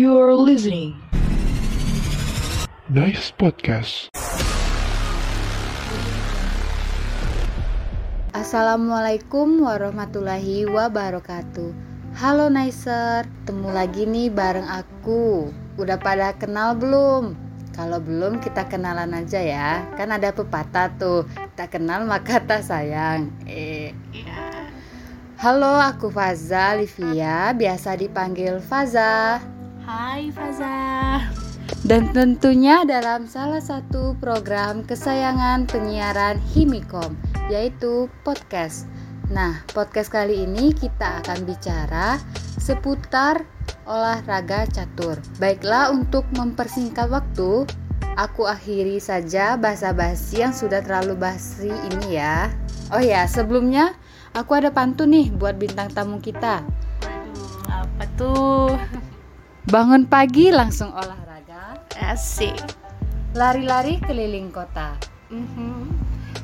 You are listening. Nice podcast. Assalamualaikum warahmatullahi wabarakatuh. Halo Nicer, ketemu lagi nih bareng aku. Udah pada kenal belum? Kalau belum kita kenalan aja ya. Kan ada pepatah tuh. Tak kenal maka tak sayang. Eh, Halo aku Faza Livia. Biasa dipanggil Faza Hai Faza. Dan tentunya dalam salah satu program kesayangan penyiaran Himikom, yaitu podcast. Nah, podcast kali ini kita akan bicara seputar olahraga catur. Baiklah, untuk mempersingkat waktu, aku akhiri saja basa-basi yang sudah terlalu basi ini ya. Oh ya, sebelumnya aku ada pantun nih buat bintang tamu kita. Waduh, apa tuh? Bangun pagi langsung olahraga, Asik. lari-lari keliling kota. Mhm.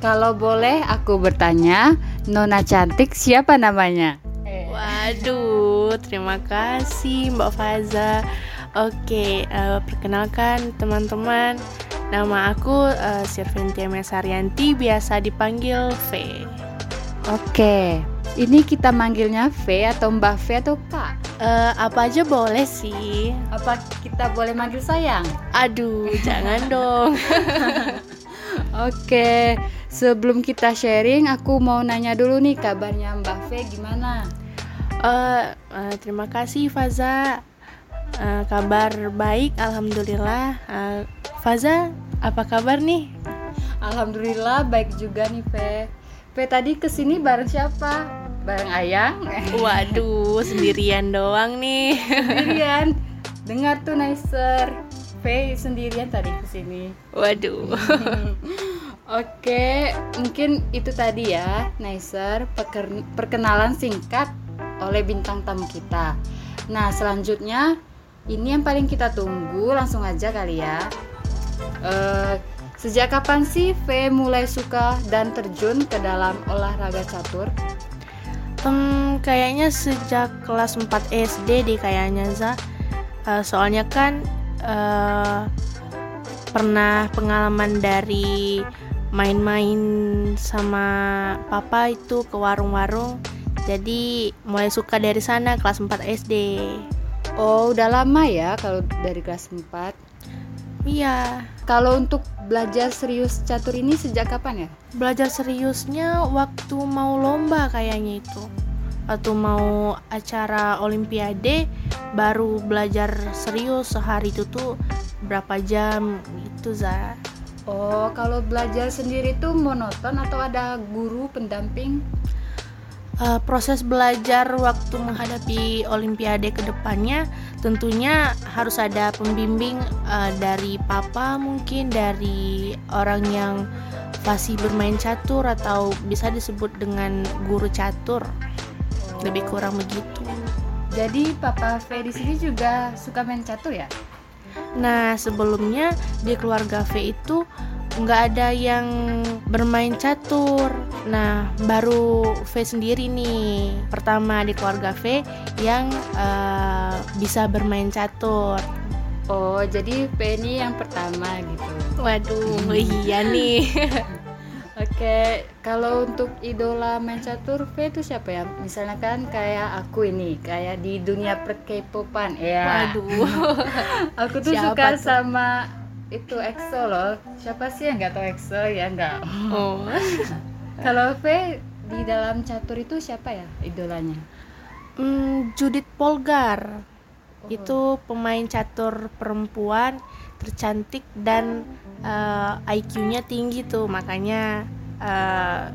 Kalau boleh aku bertanya, Nona cantik siapa namanya? Waduh, terima kasih Mbak Faza. Oke, eh, perkenalkan teman-teman, nama aku uh, Sirventia Mesarianti, biasa dipanggil V. Oke, ini kita manggilnya V atau Mbak V atau Kak? Eh, apa aja boleh sih. Apa kita boleh manggil sayang? Aduh, jangan dong. Oke, sebelum kita sharing, aku mau nanya dulu nih kabarnya Mbak V gimana? Eh, eh, terima kasih Faza. Eh, kabar baik, alhamdulillah. Eh, Faza, apa kabar nih? Alhamdulillah baik juga nih V. V tadi ke sini bareng siapa? Bareng Ayang? Waduh, sendirian doang nih. Sendirian. Dengar tuh Nicer. V sendirian tadi ke sini. Waduh. Oke, mungkin itu tadi ya, Nicer, perkenalan singkat oleh bintang tamu kita. Nah, selanjutnya ini yang paling kita tunggu, langsung aja kali ya. Eh, sejak kapan sih V mulai suka dan terjun ke dalam olahraga catur? Hmm, kayaknya sejak kelas 4 SD deh kayaknya Za. Eh, soalnya kan eh, pernah pengalaman dari main-main sama papa itu ke warung-warung. Jadi mulai suka dari sana kelas 4 SD. Oh, udah lama ya kalau dari kelas 4. Iya, Kalau untuk belajar serius catur ini sejak kapan ya? belajar seriusnya waktu mau lomba kayaknya itu atau mau acara olimpiade baru belajar serius sehari itu tuh berapa jam gitu za Oh, kalau belajar sendiri tuh monoton atau ada guru pendamping? Eh, proses belajar waktu menghadapi olimpiade ke depannya tentunya harus ada pembimbing eh, dari papa mungkin dari orang yang fasih bermain catur atau bisa disebut dengan guru catur lebih kurang begitu. Jadi Papa V di sini juga suka main catur ya? Nah sebelumnya di keluarga V itu nggak ada yang bermain catur. Nah baru V sendiri nih pertama di keluarga V yang eh, bisa bermain catur. Oh, jadi V ini yang pertama gitu. Waduh iya nih. Oke, kalau untuk idola main catur V itu siapa ya? Misalnya kan kayak aku ini, kayak di dunia per K-popan ya. Waduh. Aku tuh Siapa suka tuh? sama itu EXO loh. Siapa sih yang nggak tahu EXO ya nggak? Oh. Kalau V di dalam catur itu siapa ya idolanya? Hmm, Judith Polgar itu pemain catur perempuan tercantik dan eh, IQ-nya tinggi tuh makanya eh,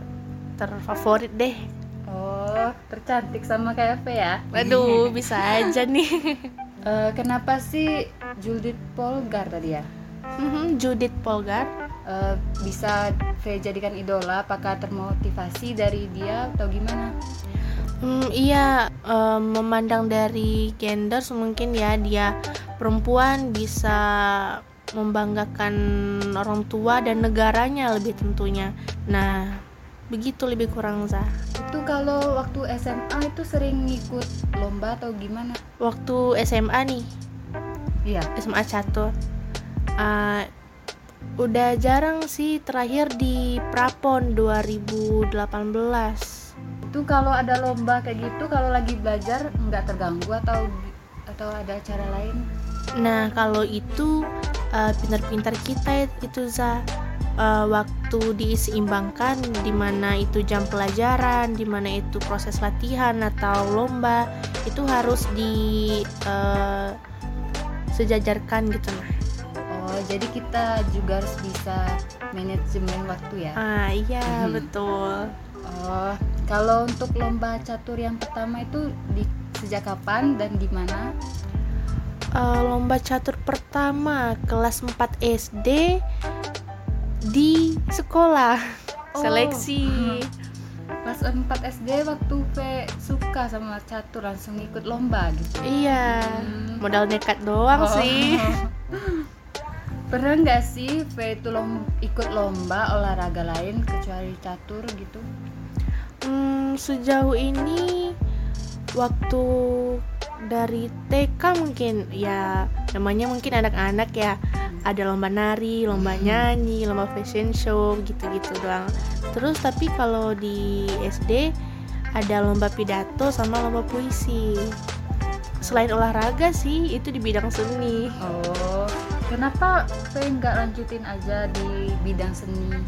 terfavorit deh. Oh, tercantik sama kayak V ya? Waduh, bisa aja nih. Eh, kenapa sih Judith Polgar tadi ya? Mhm, Judith Polgar. Eh, bisa V jadikan idola? Apakah termotivasi dari dia atau gimana? Hmm, iya, eh, memandang dari gender mungkin ya dia perempuan bisa membanggakan orang tua dan negaranya lebih tentunya. Nah, begitu lebih kurang Zah. Itu kalau waktu SMA itu sering ngikut lomba atau gimana? Waktu SMA nih, Iya. SMA catur. Uh, udah jarang sih terakhir di Prapon 2018. Itu kalau ada lomba kayak gitu kalau lagi belajar nggak terganggu atau atau ada cara lain? Nah, kalau itu uh, pintar-pintar kita itu za uh, waktu diseimbangkan di mana itu jam pelajaran, di mana itu proses latihan atau lomba itu harus di uh, sejajarkan gitu nah. Jadi kita juga harus bisa manajemen waktu ya? Ah, iya, hmm. betul. Oh, kalau untuk lomba catur yang pertama itu di sejak kapan dan di mana? Uh, lomba catur pertama kelas 4 SD di sekolah oh. seleksi. Kelas 4 SD waktu V suka sama catur langsung ikut lomba gitu. Iya, hmm. modal nekat doang oh. sih. Pernah nggak sih V itu lom ikut lomba olahraga lain kecuali catur gitu? Hmm, sejauh ini waktu dari TK mungkin ya namanya mungkin anak-anak ya ada lomba nari, lomba hmm. nyanyi, lomba fashion show gitu-gitu doang. Terus tapi kalau di SD ada lomba pidato sama lomba puisi. Selain olahraga sih itu di bidang seni. Oh, kenapa pengen nggak lanjutin aja di bidang seni?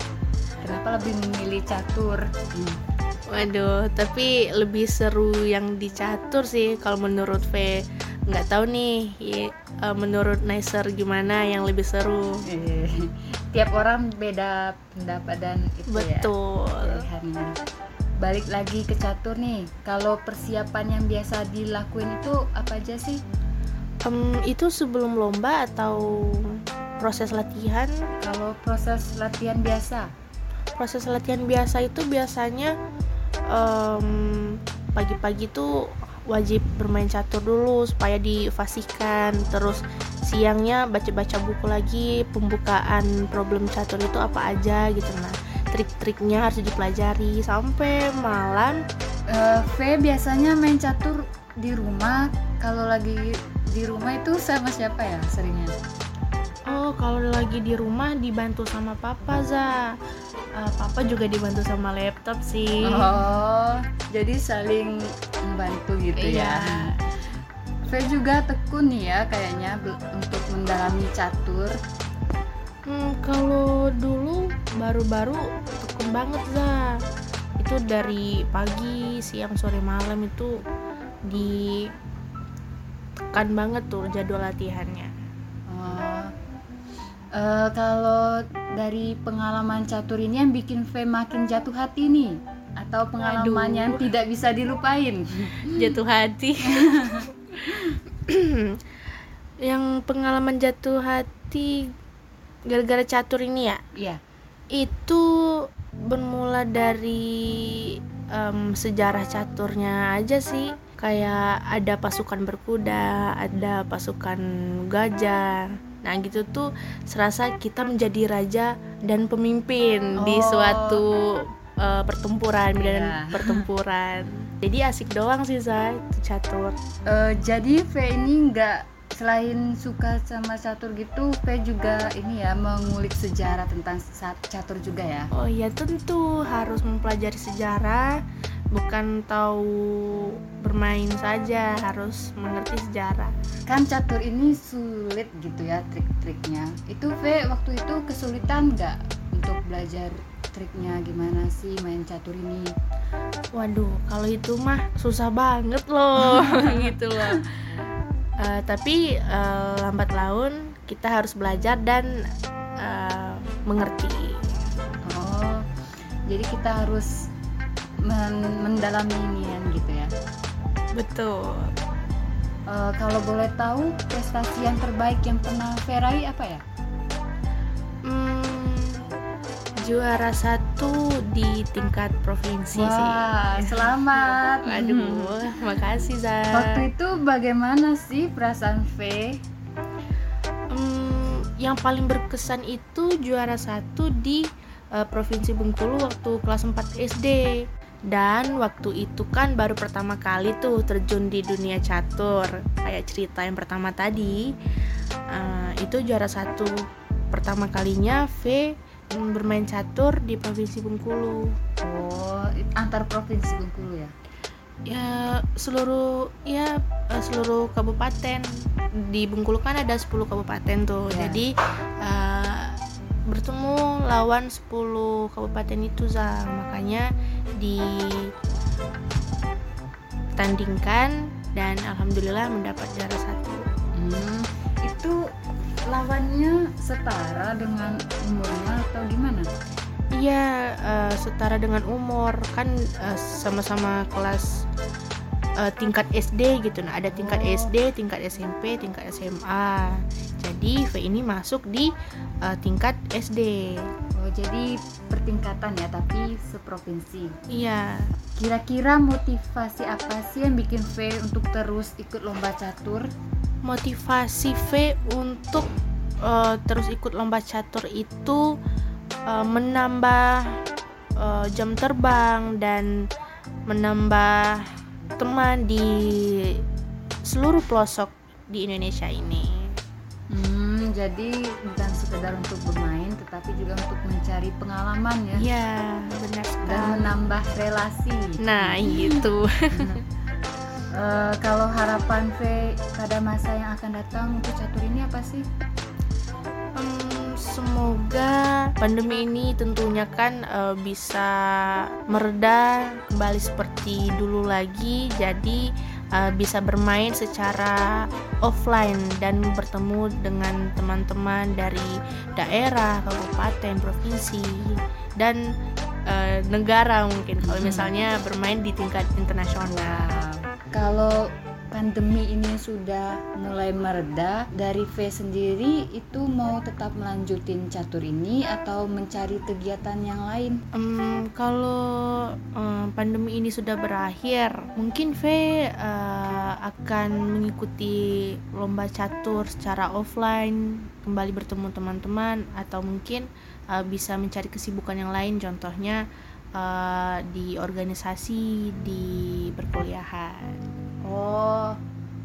Kenapa lebih memilih catur? Hmm Waduh, tapi lebih seru yang dicatur sih kalau menurut V. Nggak tahu nih, ya, menurut Nicer gimana yang lebih seru? Eh, tiap orang beda pendapat dan itu ya, Betul. ya. Balik lagi ke catur nih, kalau persiapan yang biasa dilakuin itu apa aja sih? Um, itu sebelum lomba atau proses latihan? Kalau proses latihan biasa? Proses latihan biasa itu biasanya um, pagi-pagi tuh wajib bermain catur dulu supaya difasihkan terus siangnya baca-baca buku lagi pembukaan problem catur itu apa aja gitu. Nah trik-triknya harus dipelajari. Sampai malam? Uh, V biasanya main catur di rumah. Kalau lagi di rumah itu sama siapa ya seringnya Oh, kalau lagi di rumah dibantu sama papa za. Uh, papa juga dibantu sama laptop sih. Oh, jadi saling membantu gitu ya. iya. ya. Saya juga tekun ya kayaknya untuk mendalami catur. Hmm, kalau dulu baru-baru tekun banget za. Itu dari pagi, siang, sore, malam itu di tekan banget tuh jadwal latihannya. Uh, kalau dari pengalaman catur ini yang bikin V makin jatuh hati nih atau pengalaman Aduh. yang tidak bisa dilupain? Jatuh hati. Yang pengalaman jatuh hati gara-gara catur ini ya? Iya. Itu bermula dari um, sejarah caturnya aja sih kayak ada pasukan berkuda ada pasukan gajah Nah gitu tuh serasa kita menjadi raja dan pemimpin oh. di suatu uh, pertempuran dan yeah. pertempuran. Jadi asik doang sih itu catur. Uh, jadi V ini nggak selain suka sama catur gitu, V juga ini ya mengulik sejarah tentang catur juga ya. Oh iya tentu harus mempelajari sejarah bukan tahu bermain saja harus mengerti sejarah. Kan catur ini sulit gitu ya trik-triknya. Itu V waktu itu kesulitan nggak untuk belajar triknya? Gimana sih main catur ini? Waduh kalau itu mah susah banget loh gitu loh. Uh, tapi uh, lambat laun kita harus belajar dan uh, mengerti. Oh jadi kita harus men mendalami ini ya betul. Uh, kalau boleh tahu prestasi yang terbaik yang pernah Ferai apa ya? Hmm, juara satu di tingkat provinsi Wah, sih. selamat. Aduh makasih Zah waktu itu bagaimana sih perasaan V hmm, yang paling berkesan itu juara satu di uh, provinsi Bengkulu waktu kelas 4 SD dan waktu itu kan baru pertama kali tuh terjun di dunia catur kayak cerita yang pertama tadi uh, itu juara satu pertama kalinya V bermain catur di provinsi Bengkulu. Oh, antar provinsi Bengkulu ya? Ya seluruh ya eh, seluruh kabupaten di Bengkulu kan ada 10 kabupaten tuh. Ya. Jadi uh, bertemu lawan 10 kabupaten itu za makanya ditandingkan dan alhamdulillah mendapat juara satu. Hmm, itu lawannya setara dengan umurnya atau gimana? Iya, uh, setara dengan umur kan uh, sama-sama kelas uh, tingkat SD gitu. Nah, ada tingkat oh. SD, tingkat SMP, tingkat SMA. Jadi V ini masuk di uh, tingkat SD. Oh, jadi pertingkatan ya, tapi seprovinsi. Iya. Kira-kira motivasi apa sih yang bikin V untuk terus ikut lomba catur? motivasi V untuk uh, terus ikut lomba catur itu uh, menambah uh, jam terbang dan menambah teman di seluruh pelosok di Indonesia ini. Hmm, jadi bukan sekedar untuk bermain, tetapi juga untuk mencari pengalaman ya. Iya, benar sekali. Dan menambah relasi. Nah, itu. Uh, kalau harapan V pada masa yang akan datang untuk catur ini apa sih? Um, semoga pandemi ini tentunya kan uh, bisa mereda kembali seperti dulu lagi. Jadi uh, bisa bermain secara offline dan bertemu dengan teman-teman dari daerah, kabupaten, provinsi dan uh, negara mungkin. Kalau hmm. misalnya bermain di tingkat internasional kalau pandemi ini sudah mulai mereda dari V sendiri itu mau tetap melanjutin catur ini atau mencari kegiatan yang lain? Um, kalau um, pandemi ini sudah berakhir, mungkin V uh, akan mengikuti lomba catur secara offline, kembali bertemu teman-teman atau mungkin uh, bisa mencari kesibukan yang lain, contohnya uh, di organisasi di perkuliahan. Oh,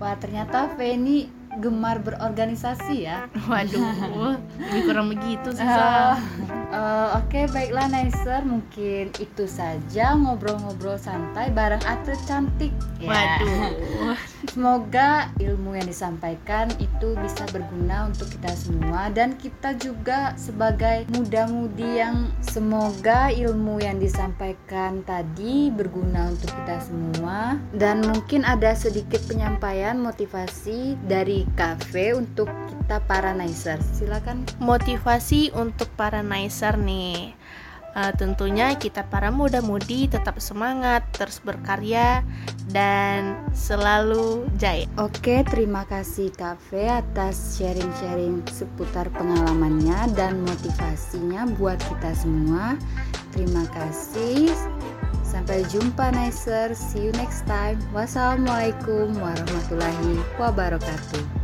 wah ternyata Feni gemar berorganisasi ya. Waduh, lebih kurang begitu sih. Uh, Uh, Oke, okay, baiklah Nicer, mungkin itu saja ngobrol-ngobrol santai bareng atlet cantik. Ya. Waduh. Semoga ilmu yang disampaikan itu bisa berguna untuk kita semua dan kita juga sebagai muda-mudi yang semoga ilmu yang disampaikan tadi berguna untuk kita semua dan mungkin ada sedikit penyampaian motivasi dari kafe untuk kita para Nicer. Silakan. Motivasi untuk para Nicer besar nih. Uh, tentunya kita para muda-mudi tetap semangat, terus berkarya dan selalu jaya. Oke, terima kasih Cafe atas sharing-sharing seputar pengalamannya dan motivasinya buat kita semua. Terima kasih. Sampai jumpa Nicer. See you next time. Wassalamualaikum warahmatullahi wabarakatuh.